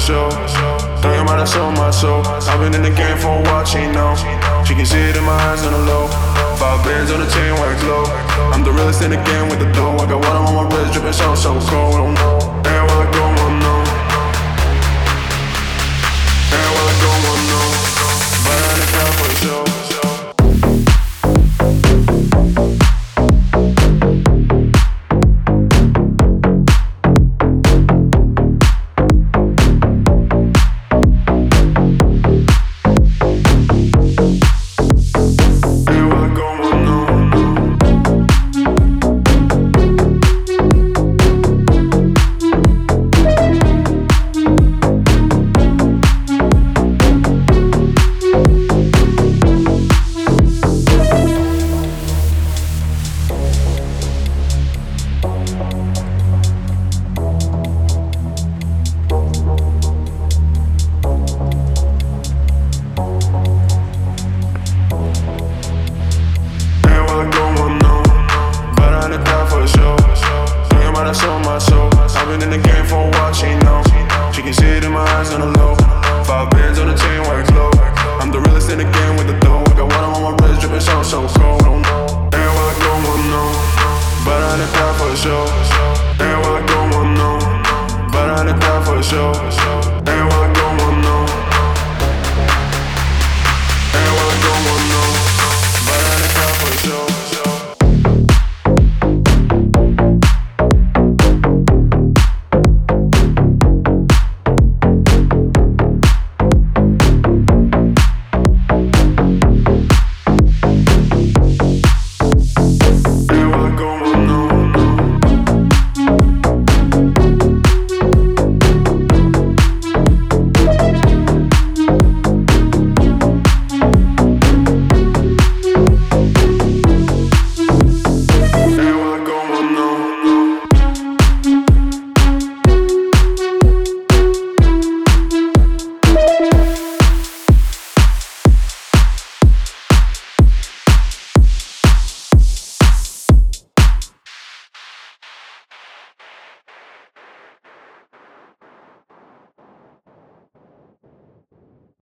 show. Thinking about I sold my soul. I've been in the game for a while, she know. She can see it in my eyes on the low. Five bands on the chain, white glow. I'm the realest in the game with the dough. I got water on my wrist, dripping so, so cold. I don't know. Everywhere I go, Five bands on the chain, wax low. I'm the realest in the game with the dough. I got water on my wrist, dripping so so cold. Everywhere I go, I know. But I ain't down for show. Everywhere I go, I know. But I ain't down for the show.